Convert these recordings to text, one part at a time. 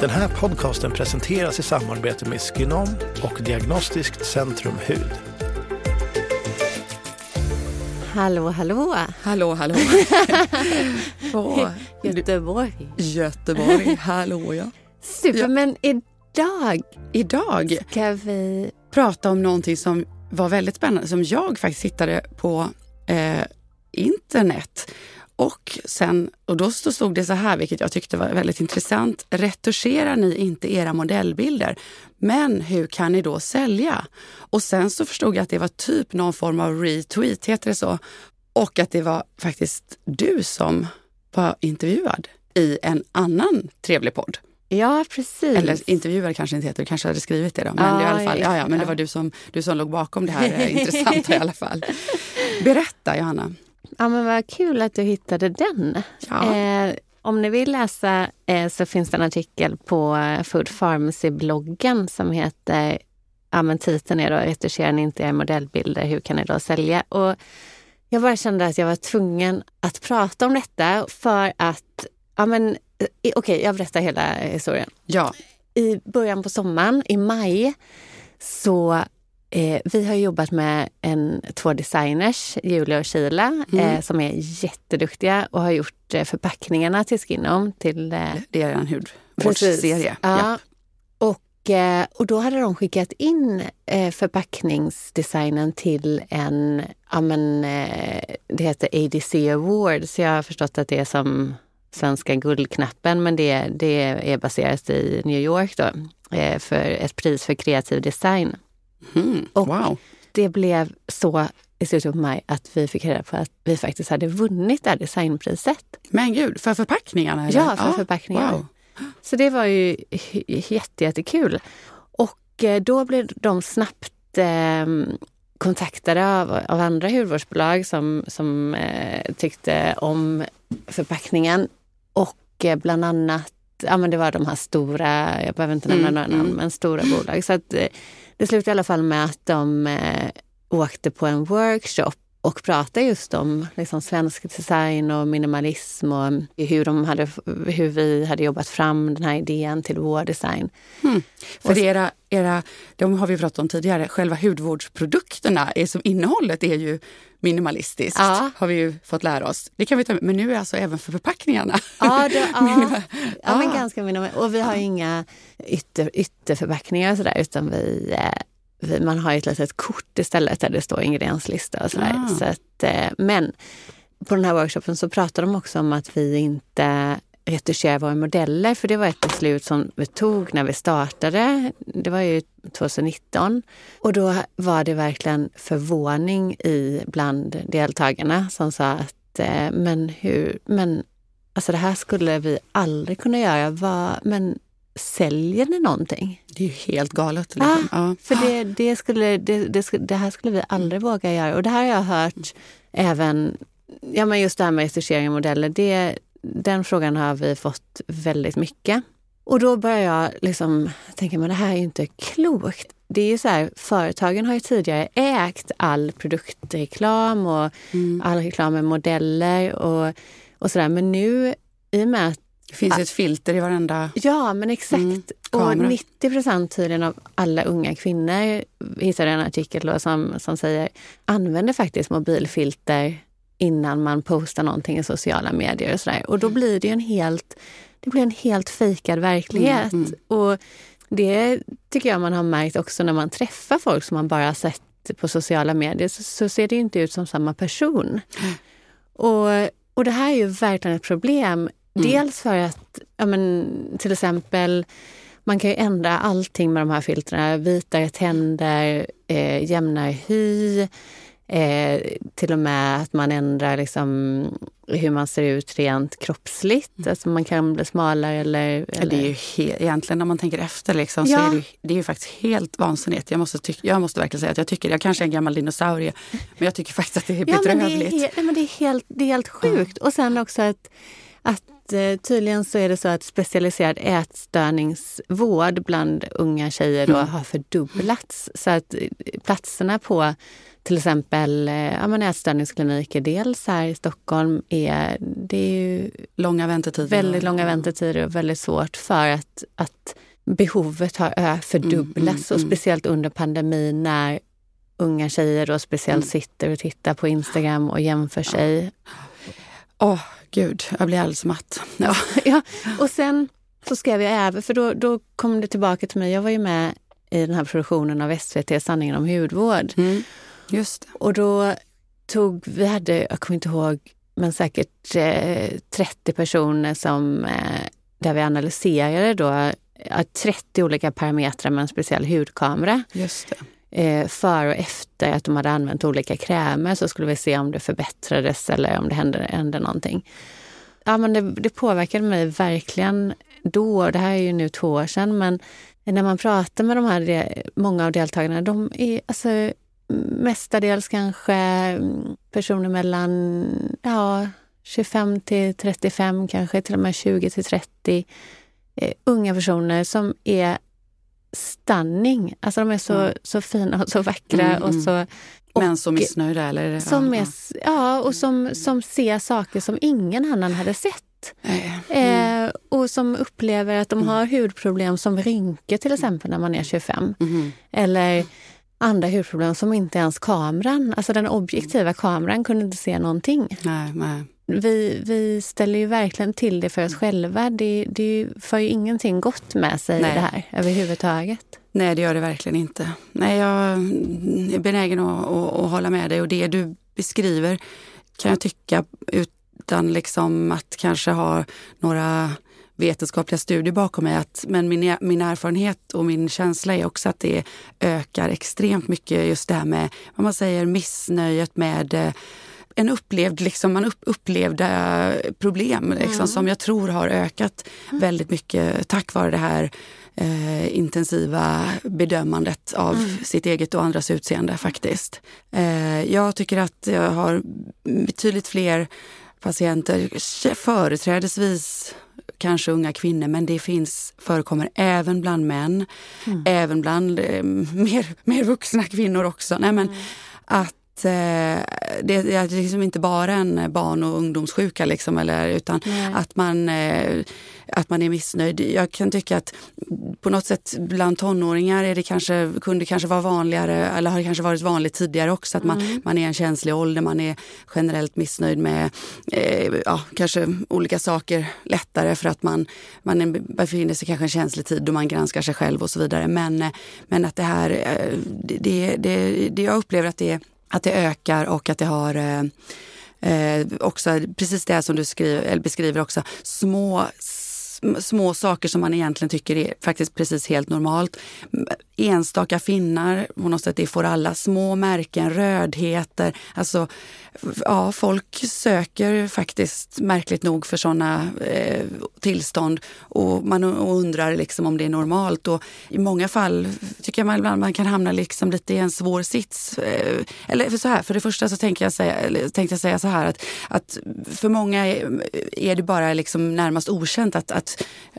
Den här podcasten presenteras i samarbete med Skinom och Diagnostiskt Centrum Hud. Hallå, hallå! Hallå, hallå! Göteborg. Göteborg, hallå ja. Super, ja. men idag, idag ska vi prata om någonting som var väldigt spännande, som jag faktiskt hittade på eh, internet. Och, sen, och då stod det så här, vilket jag tyckte var väldigt intressant. Retuscherar ni inte era modellbilder, men hur kan ni då sälja? Och sen så förstod jag att det var typ någon form av retweet, heter det så? Och att det var faktiskt du som var intervjuad i en annan trevlig podd. Ja, precis. Eller intervjuad kanske inte heter, du kanske hade skrivit det då. Men, ah, i alla fall, ja, ja, men det var du som, du som låg bakom det här intressanta i alla fall. Berätta Johanna. Ja, men vad kul att du hittade den. Ja. Eh, om ni vill läsa eh, så finns det en artikel på Food Pharmacy-bloggen som heter, ja men titeln är då Retuscherar ni inte er modellbilder, hur kan ni då sälja? Och jag bara kände att jag var tvungen att prata om detta för att, ja men eh, okej, okay, jag berättar hela historien. Ja. I början på sommaren, i maj, så Eh, vi har jobbat med en, två designers, Julia och Sheila, mm. eh, som är jätteduktiga och har gjort eh, förpackningarna till Skinom. Till, eh, det är en hudvårdsserie. Ja. Och, eh, och då hade de skickat in eh, förpackningsdesignen till en, ja men det heter ADC Award, så jag har förstått att det är som Svenska guldknappen, men det, det är baserat i New York då, för ett pris för kreativ design. Mm, och wow. det blev så i slutet på maj att vi fick reda på att vi faktiskt hade vunnit det här designpriset. Men gud, för förpackningarna? Eller? Ja, för ah, förpackningar. Wow. Så det var ju jätte, jättekul. Och eh, då blev de snabbt eh, kontaktade av, av andra hudvårdsbolag som, som eh, tyckte om förpackningen. Och eh, bland annat, ja men det var de här stora, jag behöver inte nämna mm, några namn, mm. men stora bolag. Så att, eh, det slutade i alla fall med att de eh, åkte på en workshop och pratade just om liksom, svensk design och minimalism och hur, de hade, hur vi hade jobbat fram den här idén till vår design. Mm. För och, era, era, de har vi pratat om tidigare, själva hudvårdsprodukterna, är som innehållet är ju minimalistiskt, ja. har vi ju fått lära oss. Det kan vi ta med. Men nu är alltså även för förpackningarna. Ja, det, ja. ja men ganska minimalistiskt. Och vi har inga ytter, ytterförpackningar och sådär, utan vi, eh, vi, man har ett litet kort istället där det står ingredienslista och sådär. Ah. Så att, eh, men på den här workshopen så pratar de också om att vi inte retuschera våra modeller, för det var ett beslut som vi tog när vi startade. Det var ju 2019. Och då var det verkligen förvåning i bland deltagarna som sa att eh, men hur, men alltså det här skulle vi aldrig kunna göra. Vad, men säljer ni någonting? Det är ju helt galet. Liksom. Ah, ja. För det, det, skulle, det, det, det, här skulle vi aldrig våga göra. Och det här har jag hört även, ja men just det här med retuschering av modeller, det, den frågan har vi fått väldigt mycket. Och då börjar jag liksom tänka, men det här är ju inte klokt. Det är ju så här, företagen har ju tidigare ägt all produktreklam och mm. all reklam med modeller och, och sådär. Men nu, i och med att det finns ett filter i varenda Ja, men exakt. Mm, och 90 procent tydligen av alla unga kvinnor, hittade en artikel då, som, som säger, använder faktiskt mobilfilter innan man postar någonting i sociala medier och sådär. Och då blir det en helt, det blir en helt fejkad verklighet. Mm, mm. Och det tycker jag man har märkt också när man träffar folk som man bara sett på sociala medier så, så ser det inte ut som samma person. Mm. Och, och det här är ju verkligen ett problem. Mm. Dels för att, ja men, till exempel, man kan ju ändra allting med de här filtrerna. Vitare tänder, eh, jämnare hy, Eh, till och med att man ändrar liksom hur man ser ut rent kroppsligt. Mm. Alltså man kan bli smalare eller... eller... Det är ju helt, egentligen när man tänker efter liksom, ja. så är det, det är ju faktiskt helt vansinnigt. Jag måste, tyck, jag måste verkligen säga att jag tycker, jag kanske är en gammal dinosaurie, men jag tycker faktiskt att det är bedrövligt. Ja, men det, är, men det, är helt, det är helt sjukt. Mm. Och sen också att, att eh, tydligen så är det så att specialiserad ätstörningsvård bland unga tjejer då mm. har fördubblats. Så att eh, platserna på till exempel eh, ja, ätstörningskliniker, dels här i Stockholm, är, det är långa väntetider. väldigt långa väntetider och väldigt svårt för att, att behovet har fördubblats. Mm, mm, och mm. speciellt under pandemin när unga tjejer då speciellt mm. sitter och tittar på Instagram och jämför sig. Åh, oh, gud, jag blir alldeles matt. Ja. ja. Och sen så skrev jag även, för då, då kom det tillbaka till mig, jag var ju med i den här produktionen av SVT Sanningen om hudvård. Mm. Just Och då tog, vi hade, jag kommer inte ihåg, men säkert eh, 30 personer som, eh, där vi analyserade då, 30 olika parametrar med en speciell hudkamera. Just det. Eh, före och efter att de hade använt olika krämer så skulle vi se om det förbättrades eller om det hände, hände någonting. Ja, men det, det påverkade mig verkligen då. Det här är ju nu två år sedan, men när man pratar med de här, många av deltagarna, de är alltså mestadels kanske mm, personer mellan ja, 25 till 35, kanske till och med 20 till 30. Eh, unga personer som är stunning. Alltså de är så, mm. så fina och så vackra. Mm, och mm. så, och, Men så missnöjda? Eller? Som ja, är, ja, och som, som ser saker som ingen annan hade sett. Mm. Eh, och som upplever att de mm. har hudproblem som rynkor till exempel när man är 25. Mm. Eller andra hudproblem som inte ens kameran, alltså den objektiva kameran kunde inte se någonting. Nej, nej. Vi, vi ställer ju verkligen till det för oss själva. Det, det för ju ingenting gott med sig nej. det här överhuvudtaget. Nej, det gör det verkligen inte. Nej, jag är benägen att, att, att hålla med dig och det du beskriver kan jag tycka utan liksom att kanske ha några vetenskapliga studier bakom mig. Att, men min, min erfarenhet och min känsla är också att det ökar extremt mycket just det här med vad man säger missnöjet med eh, en upplevd, liksom, man upp, upplevda problem liksom, mm. som jag tror har ökat mm. väldigt mycket tack vare det här eh, intensiva bedömandet av mm. sitt eget och andras utseende faktiskt. Eh, jag tycker att jag har betydligt fler patienter, företrädesvis kanske unga kvinnor, men det finns, förekommer även bland män, mm. även bland eh, mer, mer vuxna kvinnor också. Nej, men mm. Att Eh, det är liksom inte bara en barn och ungdomssjuka liksom, eller, utan att man, eh, att man är missnöjd. Jag kan tycka att på något sätt bland tonåringar är det kanske, kunde kanske vara vanligare, eller har kanske varit vanligt tidigare också, att man, mm. man är en känslig ålder, man är generellt missnöjd med eh, ja, kanske olika saker lättare för att man, man befinner sig kanske en känslig tid då man granskar sig själv och så vidare. Men, men att det här, det, det, det, jag upplever att det är att det ökar och att det har eh, eh också precis det som du skriver, eller beskriver också, små små saker som man egentligen tycker är faktiskt precis helt normalt. Enstaka finnar, på något sätt, det får alla. Små märken, rödheter. Alltså, ja, folk söker faktiskt märkligt nog för sådana eh, tillstånd och man undrar liksom om det är normalt. Och I många fall tycker jag man, ibland man kan hamna liksom lite i en svår sits. Eh, eller för så här, för det första så tänker jag säga, tänkte jag säga så här att, att för många är, är det bara liksom närmast okänt att, att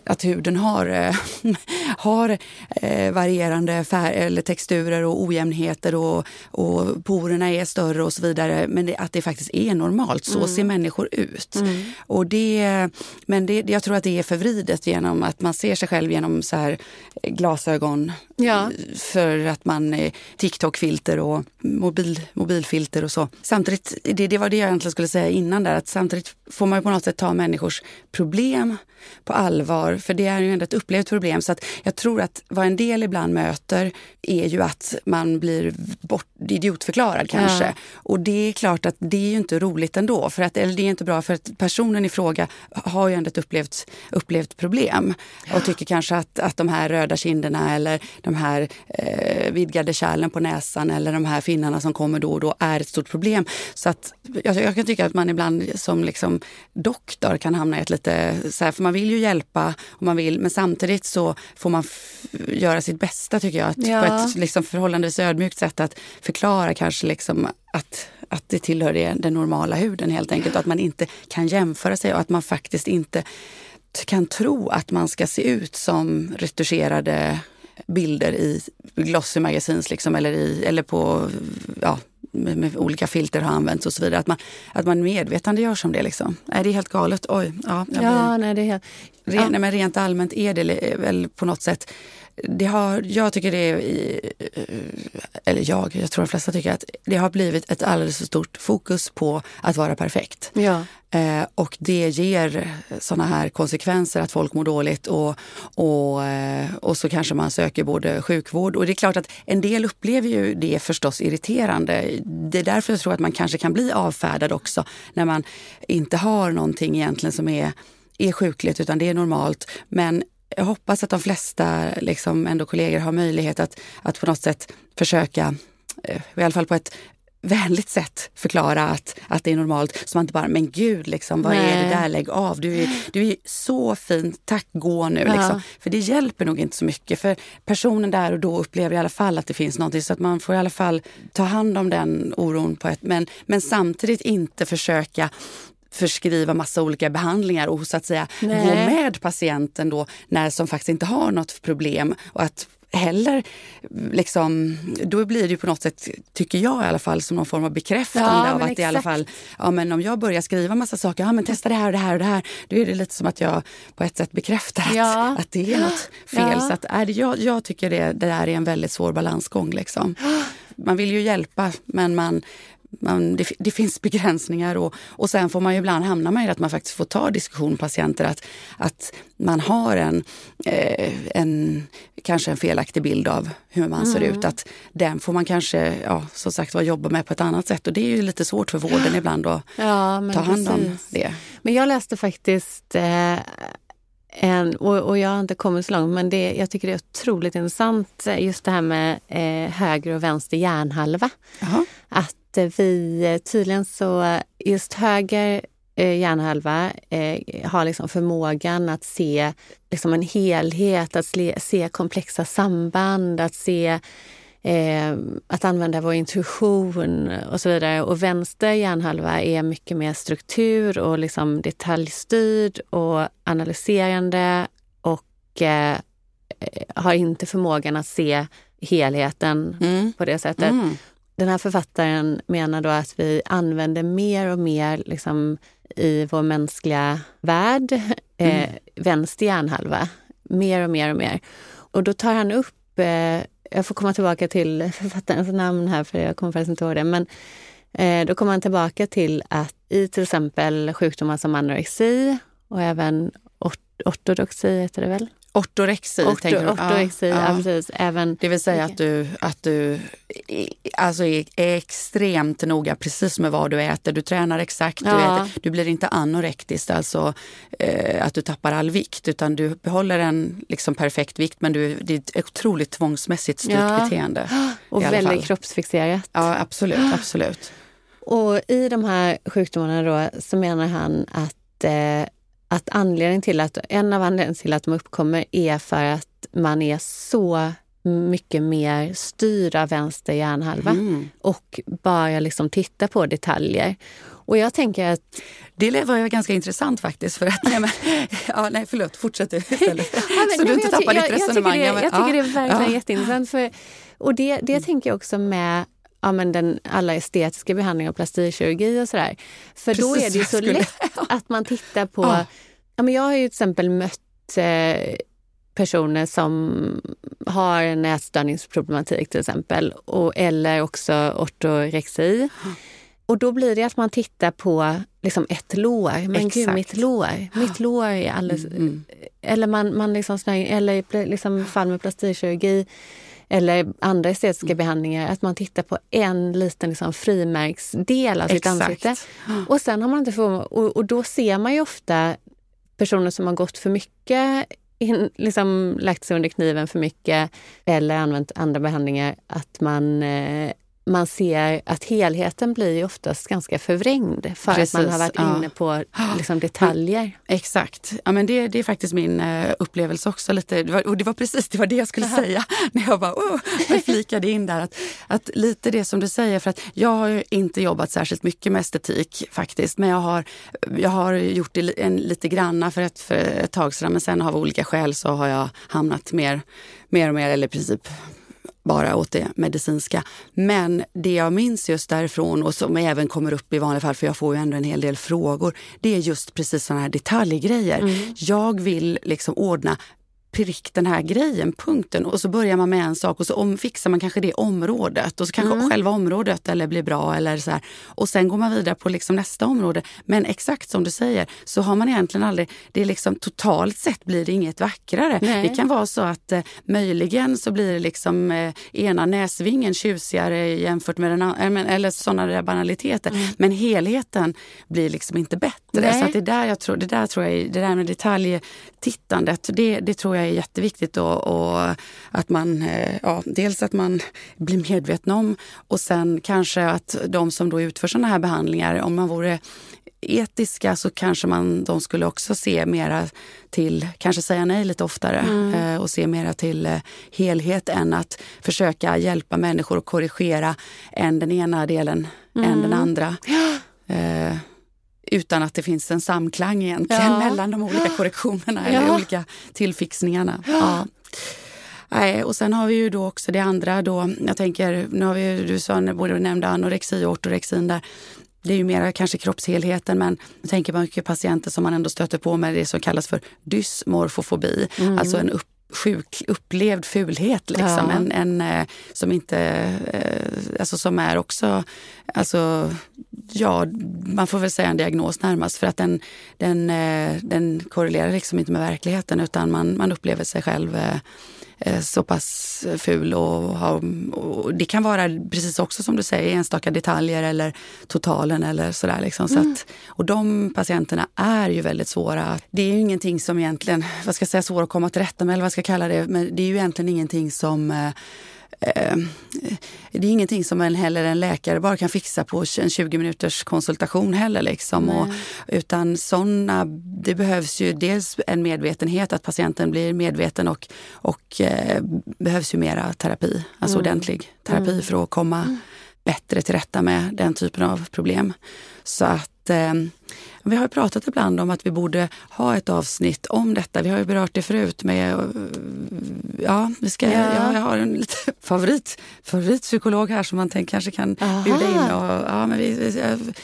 att, huden har, eh, har eh, varierande färg, eller texturer och ojämnheter och, och porerna är större och så vidare. Men det, att det faktiskt är normalt. Så mm. ser människor ut. Mm. Och det, men det, jag tror att det är förvridet genom att man ser sig själv genom så här glasögon. Ja. För att man är TikTok-filter och mobil, mobilfilter och så. Samtidigt, det, det var det jag egentligen skulle säga innan där, att samtidigt får man på något sätt ta människors problem på allvar, för det är ju ändå ett upplevt problem. Så att jag tror att vad en del ibland möter är ju att man blir bort, idiotförklarad kanske. Ja. Och det är klart att det är ju inte roligt ändå, för att, eller det är inte bra för att personen i fråga har ju ändå ett upplevt, upplevt problem och tycker kanske att, att de här röda kinderna eller de här eh, vidgade kärlen på näsan eller de här finnarna som kommer då och då är ett stort problem. Så att jag, jag kan tycka att man ibland som liksom doktor kan hamna i ett lite så här, för man vill ju hjälpa och man vill, men samtidigt så får man göra sitt bästa tycker jag. Att ja. På ett liksom förhållandevis ödmjukt sätt att förklara kanske liksom att, att det tillhör det, den normala huden helt enkelt. Och att man inte kan jämföra sig och att man faktiskt inte kan tro att man ska se ut som retuscherade bilder i Glossy Magazines liksom, eller, i, eller på ja, med, med, olika filter har använts och så vidare. Att man, att man medvetandegörs om det. Liksom. Är det helt galet? Oj. Ja, ja, nej, det är helt, Ren, ja. nej, men rent allmänt är det väl på något sätt det har, jag tycker det är, eller jag, jag tror de flesta tycker att det har blivit ett alldeles för stort fokus på att vara perfekt. Ja. Eh, och det ger såna här konsekvenser att folk mår dåligt och, och, eh, och så kanske man söker både sjukvård och det är klart att en del upplever ju det förstås irriterande. Det är därför jag tror att man kanske kan bli avfärdad också när man inte har någonting egentligen som är är sjukligt utan det är normalt. Men jag hoppas att de flesta liksom, ändå kollegor har möjlighet att, att på något sätt försöka, eh, i alla fall på ett vänligt sätt förklara att, att det är normalt. Så man inte bara, men gud, liksom, vad Nej. är det där? Lägg av. Du är, du är så fin, tack, gå nu. Ja. Liksom. För det hjälper nog inte så mycket. För personen där och då upplever i alla fall att det finns någonting. Så att man får i alla fall ta hand om den oron på ett, men, men samtidigt inte försöka förskriva massa olika behandlingar och så att säga Nej. gå med patienten då när som faktiskt inte har något problem. Och att heller, liksom, då blir det ju på något sätt, tycker jag i alla fall, som någon form av bekräftande ja, av att i alla fall, ja men om jag börjar skriva massa saker, ja men testa det här och det här och det här, då är det lite som att jag på ett sätt bekräftar att, ja. att det är något fel. Ja. Så att, är det, jag, jag tycker det, det där är en väldigt svår balansgång. Liksom. Man vill ju hjälpa men man, man, det, det, finns begränsningar och, och sen får man ju ibland hamna med att man faktiskt får ta diskussion med patienter att, att man har en, eh, en kanske en felaktig bild av hur man mm. ser ut. Att den får man kanske ja, som sagt var jobba med på ett annat sätt och det är ju lite svårt för vården ibland att ja, ta hand precis. om det. Men jag läste faktiskt eh, en, och, och, jag har inte kommit så långt, men det, jag tycker det är otroligt intressant just det här med eh, höger och vänster hjärnhalva. Aha. Att vi tydligen så, just höger eh, hjärnhalva eh, har liksom förmågan att se liksom en helhet, att se, se komplexa samband, att se eh, att använda vår intuition och så vidare. Och vänster hjärnhalva är mycket mer struktur och liksom detaljstyrd och analyserande och eh, har inte förmågan att se helheten mm. på det sättet. Mm. Den här författaren menar då att vi använder mer och mer liksom, i vår mänskliga värld eh, mm. vänster hjärnhalva. Mer och mer och mer. Och då tar han upp, eh, jag får komma tillbaka till författarens namn här för jag kommer faktiskt inte ihåg det, men eh, då kommer han tillbaka till att i till exempel sjukdomar som anorexi och även ortodoxi heter det väl? Ortorexi, Orto, tänker du? Ortorexi, ja, ja. precis. Även, det vill säga att du, att du alltså är, extremt noga precis med vad du äter. Du tränar exakt, ja. du, äter, du blir inte anorektisk, alltså eh, att du tappar all vikt, utan du behåller en liksom, perfekt vikt men du, det är ett otroligt tvångsmässigt styrt ja. beteende. Och väldigt kroppsfixerat. Ja, absolut, absolut. Och i de här sjukdomarna då så menar han att eh, att anledningen till att, en av anledningarna till att de uppkommer är för att man är så mycket mer styrd av vänster hjärnhalva mm. och bara liksom titta på detaljer. Och jag tänker att... Det var ganska intressant faktiskt. För att, nej, men, ja, nej, förlåt, fortsätt du istället. ja, men, så nej, du inte tappar ditt resonemang. Jag tycker det, jag tycker ja, det är verkligen ja. jätteintressant. För, och det, det mm. tänker jag också med ja, men den, alla estetiska behandlingar och plastikkirurgi och sådär. För Precis, då är det ju så skulle... lätt att man tittar på... Ja. ja. men jag har ju till exempel mött eh, personer som har en ätstörningsproblematik till exempel, och, eller också ortorexi. Mm. Och då blir det att man tittar på liksom ett lår. Men Exakt. gud, mitt lår, mitt lår är alldeles... Mm. mm. Eller man, man liksom, eller liksom fall med plastikkirurgi eller andra estetiska behandlingar, att man tittar på en liten liksom, frimärksdel av sitt Exakt. ansikte. Och sen har man inte för, och, och då ser man ju ofta personer som har gått för mycket in, liksom lagt sig under kniven för mycket eller använt andra behandlingar, att man eh, man ser att helheten blir oftast ganska förvrängd för Precis, att man har varit ja. inne på liksom, detaljer. Exakt. Ja, men det, det är faktiskt min uh, upplevelse också. Lite. Det var, och det var precis det, var det jag skulle säga när jag bara oh, jag flikade in där. Att, att lite det som du säger, för att jag har inte jobbat särskilt mycket med estetik faktiskt. Men jag har, jag har gjort det en, lite granna för ett, för ett tag sedan. Men sen av olika skäl så har jag hamnat mer, mer och mer, eller i princip bara åt det medicinska. Men det jag minns just därifrån och som även kommer upp i vanliga fall, för jag får ju ändå en hel del frågor, det är just precis sådana här detaljgrejer. Mm. Jag vill liksom ordna prick den här grejen, punkten. Och så börjar man med en sak och så om, fixar man kanske det området och så kanske mm. själva området eller blir bra eller så här. Och sen går man vidare på liksom nästa område. Men exakt som du säger så har man egentligen aldrig, det är liksom totalt sett blir det inget vackrare. Nej. Det kan vara så att eh, möjligen så blir det liksom eh, ena näsvingen tjusigare jämfört med den andra, eller sådana där banaliteter. Mm. Men helheten blir liksom inte bättre. Nej. Så det där jag tror, det där tror jag, det där med detaljtittandet, det, det tror jag är jätteviktigt. Och, och, att man, eh, ja, dels att man blir medveten om och sen kanske att de som då utför sådana här behandlingar, om man vore etiska så kanske man, de skulle också se mera till, kanske säga nej lite oftare mm. Eh, och se mera till eh, helhet än att försöka hjälpa människor att korrigera än den ena delen mm. än den andra. Eh, utan att det finns en samklang egentligen ja. mellan de olika korrektionerna ja. eller olika tillfixningarna. Ja. Nej, och sen har vi ju då också det andra då, jag tänker, nu har vi du sa, både nämnde anorexi och ortorexin där. Det är ju mer kanske kroppshelheten men jag tänker på mycket patienter som man ändå stöter på med det som kallas för dysmorfofobi. Mm. Alltså en upp sjuk, upplevd fulhet liksom. Ja. En, en, eh, som inte, eh, alltså som är också, alltså ja, man får väl säga en diagnos närmast för att den, den, eh, den korrelerar liksom inte med verkligheten utan man, man upplever sig själv så pass ful. Och, ha, och det kan vara precis också som du säger enstaka detaljer eller totalen eller sådär. Liksom. Så mm. att, och de patienterna är ju väldigt svåra. Det är ju ingenting som egentligen, vad ska jag säga, svår att komma till rätta med eller vad ska jag kalla det. Men det är ju egentligen ingenting som eh, Eh, det är ingenting som en, heller en läkare bara kan fixa på en 20 minuters konsultation heller. Liksom. Och, utan såna, det behövs ju dels en medvetenhet, att patienten blir medveten och, och eh, behövs ju mera terapi, alltså mm. ordentlig terapi mm. för att komma mm. bättre till rätta med den typen av problem. Så att eh, vi har pratat ibland om att vi borde ha ett avsnitt om detta. Vi har ju berört det förut med, ja, vi ska, ja. ja jag har en lite favorit, favoritpsykolog här som man tänker, kanske kan Aha. bjuda in och, ja, men vi,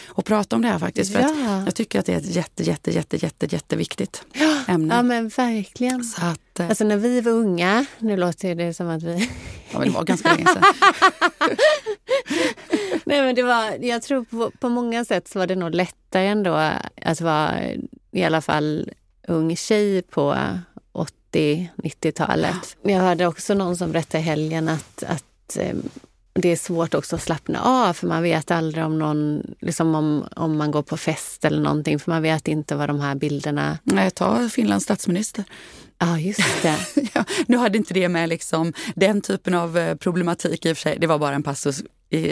och prata om det här faktiskt. För ja. jag tycker att det är ett jätte, jätte, jätte, jätte, jätteviktigt ja. ämne. Ja men verkligen. Så att, eh, alltså när vi var unga, nu låter det som att vi... Ja men det var ganska länge sedan. Nej men det var, jag tror på, på många sätt så var det nog lättare ändå att vara i alla fall ung tjej på 80-90-talet. Jag hörde också någon som berättade i helgen att, att eh, det är svårt också att slappna av för man vet aldrig om någon, liksom om, om man går på fest eller någonting för man vet inte vad de här bilderna... Nej, ta Finlands statsminister. Ja, ah, just det. ja, nu hade inte det med liksom den typen av eh, problematik i och för sig. Det var bara en passus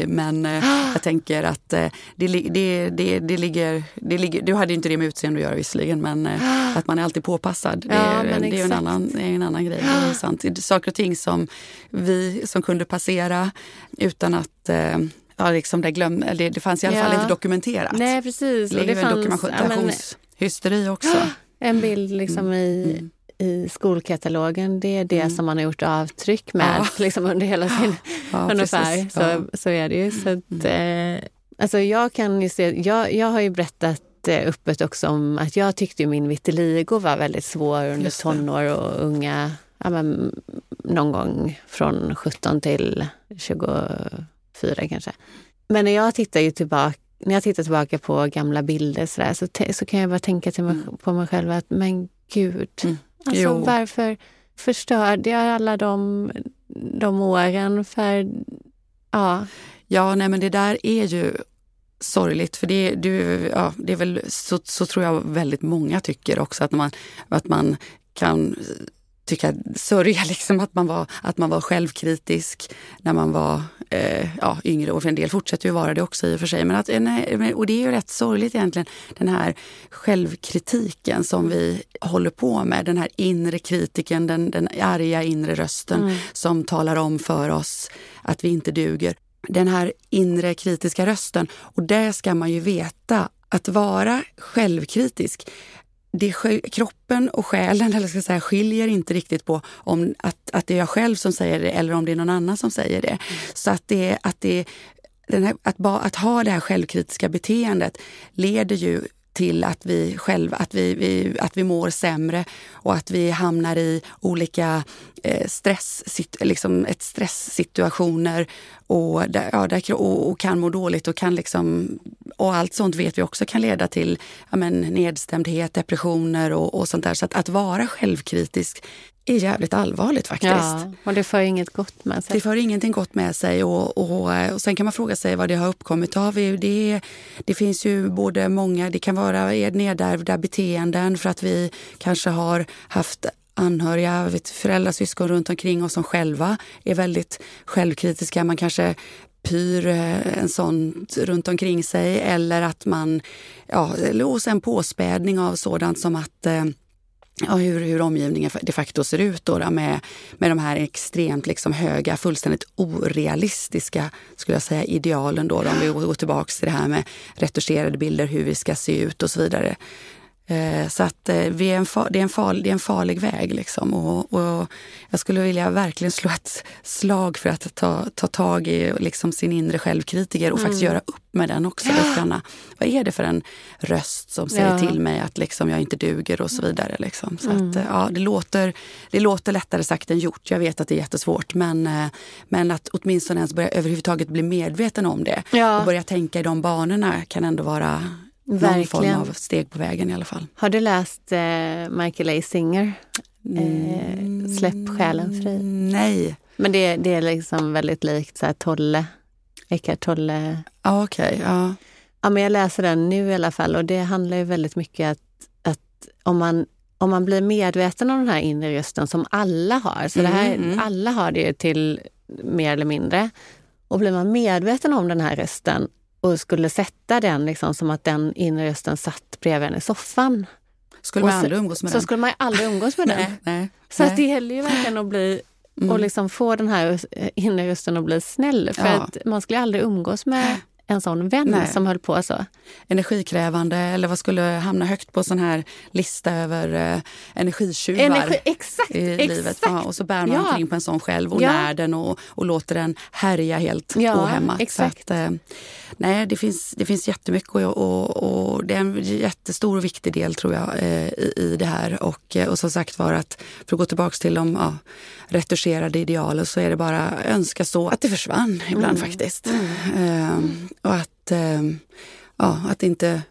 men eh, jag tänker att eh, det, det, det, det, ligger, det ligger... Du hade inte det med utseende att göra visserligen, men eh, att man är alltid påpassad. Det, ja, är, det är en annan, en annan grej. Det är sant. Saker och ting som vi som kunde passera utan att ja, liksom det, glöm, det, det fanns i alla ja. fall inte dokumenterat. Nej, precis. Det är ju en dokumentationshysteri också. En bild liksom i, mm i skolkatalogen, det är det mm. som man har gjort avtryck med ja. liksom under hela sin... Ja, ungefär, så, ja. så är det ju. Så att, mm. eh, alltså jag kan ju se, jag, jag har ju berättat eh, öppet också om att jag tyckte min vitiligo var väldigt svår under tonår och unga, ja, men, någon gång från 17 till 24 kanske. Men när jag tittar ju tillbaka när jag tittar tillbaka på gamla bilder så, där, så, så kan jag bara tänka till mig, mm. på mig själv att men gud, mm. Alltså jo. varför förstörde jag alla de, de åren för... Ja. Ja, nej men det där är ju sorgligt. För det, du, ja, det är väl så, så tror jag väldigt många tycker också att man, att man kan tycka, sörja liksom att man var, att man var självkritisk när man var eh, ja, yngre. Och för en del fortsätter ju vara det också i och för sig. Men att, eh, nej, och det är ju rätt sorgligt egentligen, den här självkritiken som vi håller på med. Den här inre kritiken, den, den arga inre rösten mm. som talar om för oss att vi inte duger. Den här inre kritiska rösten. Och det ska man ju veta att vara självkritisk det, kroppen och själen eller ska säga, skiljer inte riktigt på om att, att det är jag själv som säger det eller om det är någon annan som säger det. Mm. Så att, det, att, det, här, att, ba, att ha det här självkritiska beteendet leder ju till att vi själv, att vi, vi, att vi mår sämre och att vi hamnar i olika eh, stress, liksom ett stresssituationer och, där, ja, där, och, och, kan må dåligt och kan liksom och allt sånt vet vi också kan leda till ja, men, nedstämdhet, depressioner och, och sånt där. Så att, att vara självkritisk är jävligt allvarligt faktiskt. Ja, och det för inget gott med sig. Det för ingenting gott med sig och, och, och sen kan man fråga sig vad det har uppkommit av. Det, det finns ju både många, det kan vara nedärvda beteenden för att vi kanske har haft anhöriga, vet, föräldrar, syskon runt omkring oss som själva är väldigt självkritiska. Man kanske pyr eh, en sån runt omkring sig eller att man, ja, och sen påspädning av sådant som att eh, ja, hur, hur omgivningen de facto ser ut då, då med, med de här extremt liksom höga, fullständigt orealistiska skulle jag säga, idealen. Då, då om vi går tillbaka till det här med retuscherade bilder, hur vi ska se ut och så vidare. Eh, så att eh, vi är en far, det, är en farlig, det är en farlig väg. Liksom. Och, och, jag skulle vilja verkligen slå ett slag för att ta, ta tag i liksom sin inre självkritiker och mm. faktiskt göra upp med den också. Ja. vad är det för en röst som säger ja. till mig att liksom jag inte duger och så vidare. Liksom. Så mm. att, eh, ja, det, låter, det låter lättare sagt än gjort. Jag vet att det är jättesvårt. Men, men att åtminstone ens börja överhuvudtaget bli medveten om det ja. och börja tänka i de banorna kan ändå vara någon form av steg på vägen i alla fall. Har du läst eh, Michael A. Singer? Eh, Släpp själen fri? Nej. Men det, det är liksom väldigt likt så här, Tolle, Eckart Tolle. Ah, Okej, okay, ja. Ja, men jag läser den nu i alla fall och det handlar ju väldigt mycket att, att om man om man blir medveten om den här inre rösten som alla har, så mm, det här, mm. alla har det till mer eller mindre. Och blir man medveten om den här rösten och skulle sätta den liksom, som att den inre rösten satt bredvid en i soffan. Skulle man så, aldrig umgås med så den? Så skulle man aldrig umgås med den. nej, nej, så nej. Det gäller ju verkligen att bli mm. och liksom få den här inre rösten att bli snäll. För ja. att man skulle aldrig umgås med en sån vän Nej. som höll på så. Energikrävande eller vad skulle hamna högt på sån här lista över eh, energitjuvar Energi, exakt, i exakt. livet. Ja, och så bär man ja. omkring på en sån själv och ja. när den och, och låter den härja helt ja, ohämmat. Exakt. Att, eh, nej, det finns, det finns jättemycket och, och, och det är en jättestor och viktig del tror jag eh, i, i det här. Och, eh, och som sagt var att, för att gå tillbaka till de ja, retuscherade idealen så är det bara önska så att det försvann ibland mm. faktiskt. Mm. Och att, um, ja, att inte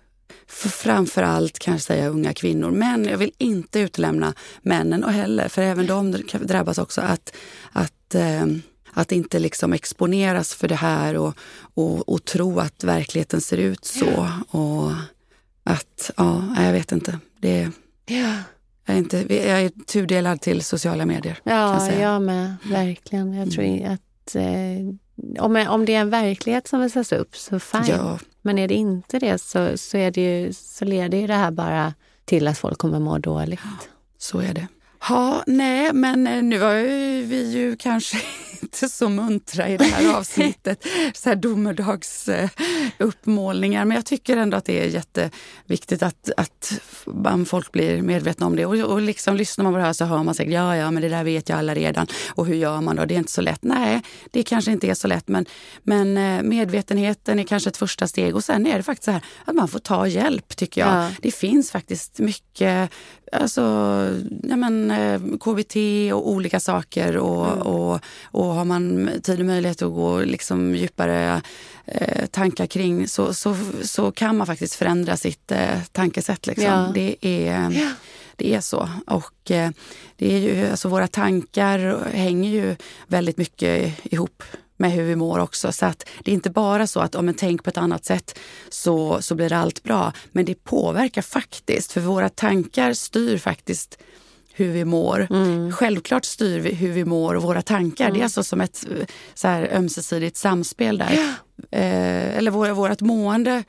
framför allt kanske säga unga kvinnor. Men jag vill inte utelämna männen och heller, för även de drabbas också att, att um, att inte liksom exponeras för det här och, och, och tro att verkligheten ser ut så. Och att, ja, jag vet inte. Det, ja. Jag är, inte, jag är tudelad till sociala medier. Ja, jag, jag med. Verkligen. Jag tror mm. att eh, om, om det är en verklighet som visas upp så fine. Ja. Men är det inte det så, så, är det ju, så leder ju det här bara till att folk kommer må dåligt. Ja, så är det. Ja, nej, men eh, nu har vi ju kanske inte så muntra i det här avsnittet. så här domedagsuppmålningar. Men jag tycker ändå att det är jätteviktigt att, att folk blir medvetna om det. Och, och liksom lyssnar man på det här så hör man säkert ja, ja, men det där vet jag alla redan. Och hur gör man då? Det är inte så lätt. Nej, det kanske inte är så lätt. Men, men eh, medvetenheten är kanske ett första steg. Och sen är det faktiskt så här att man får ta hjälp, tycker jag. Ja. Det finns faktiskt mycket alltså, ja, men, eh, KBT och olika saker. Och, mm. och, och har man tid och möjlighet att gå liksom djupare eh, tankar kring så, så, så kan man faktiskt förändra sitt eh, tankesätt. Liksom. Ja. Det, är, ja. det är så. Och eh, det är ju, alltså, våra tankar hänger ju väldigt mycket ihop med hur vi mår också. Så att det är inte bara så att om man tänker på ett annat sätt så, så blir allt bra. Men det påverkar faktiskt, för våra tankar styr faktiskt hur vi mår. Mm. Självklart styr vi hur vi mår och våra tankar. Mm. Det är alltså som ett så här, ömsesidigt samspel där. Ja. Eh, eller vår, vårt mående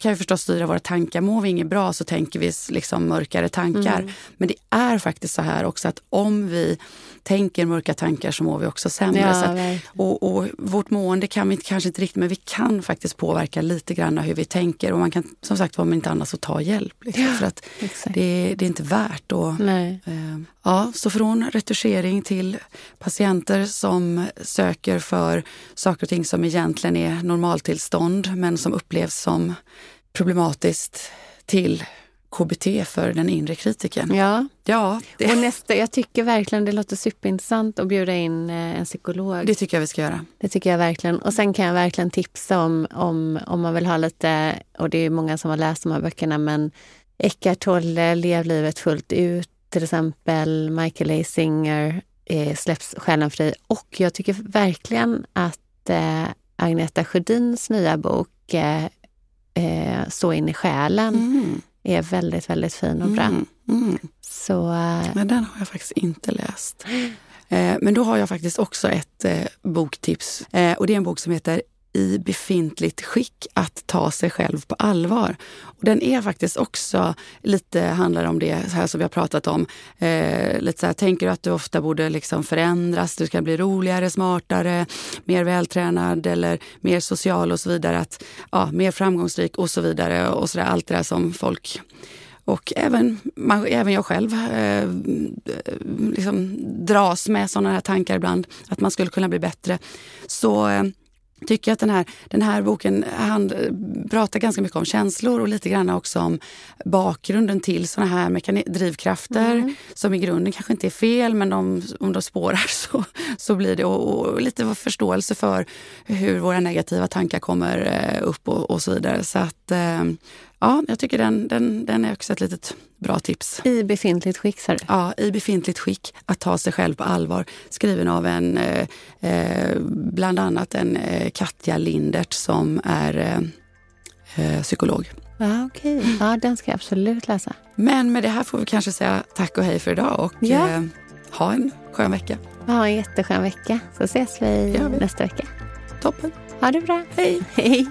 kan ju förstås styra våra tankar. Mår vi inget bra så tänker vi liksom mörkare tankar. Mm. Men det är faktiskt så här också att om vi tänker mörka tankar så mår vi också sämre. Ja, att, och, och, vårt mående kan vi kanske inte riktigt, men vi kan faktiskt påverka lite grann hur vi tänker. Och man kan som sagt om inte annat så ta hjälp. Liksom, ja, för att det, det, är inte värt att... Eh, ja, så från retuschering till patienter som söker för saker och ting som egentligen är normaltillstånd men som upplevs som problematiskt till KBT för den inre kritiken. Ja, ja det. och nästa, jag tycker verkligen det låter superintressant att bjuda in eh, en psykolog. Det tycker jag vi ska göra. Det tycker jag verkligen. Och sen kan jag verkligen tipsa om, om, om man vill ha lite, och det är många som har läst de här böckerna, men Eckart Tolle, Lev livet fullt ut, till exempel Michael A. Singer, eh, Släpps själen fri. Och jag tycker verkligen att eh, Agneta Sjödins nya bok eh, eh, Så in i själen mm är väldigt, väldigt fin och bra. Mm, mm. Så, eh, Men den har jag faktiskt inte läst. Eh, men då har jag faktiskt också ett eh, boktips. och det är en bok som heter i befintligt skick att ta sig själv på allvar. Och den är faktiskt också lite, handlar om det här som vi har pratat om. Eh, lite så här, tänker du att du ofta borde liksom förändras, du ska bli roligare, smartare, mer vältränad eller mer social och så vidare. Att, ja, mer framgångsrik och så vidare. Och så där, allt det där som folk och även, man, även jag själv eh, liksom dras med sådana här tankar ibland, att man skulle kunna bli bättre. Så eh, tycker att den här, den här boken han pratar ganska mycket om känslor och lite grann också om bakgrunden till såna här drivkrafter mm. som i grunden kanske inte är fel men de, om de spårar så, så blir det och, och lite förståelse för hur våra negativa tankar kommer eh, upp och, och så vidare. Så att eh, Ja, jag tycker den, den, den är också ett litet bra tips. I befintligt skick, sa du? Ja, i befintligt skick. Att ta sig själv på allvar. Skriven av en, eh, eh bland annat en eh, Katja Lindert som är eh, eh psykolog. Ja, okej. Okay. Ja, den ska jag absolut läsa. Men med det här får vi kanske säga tack och hej för idag och ja. eh, ha en skön vecka. Ha en jätteskön vecka, så ses vi, vi. nästa vecka. Toppen. Ha det bra. Hej. Hej.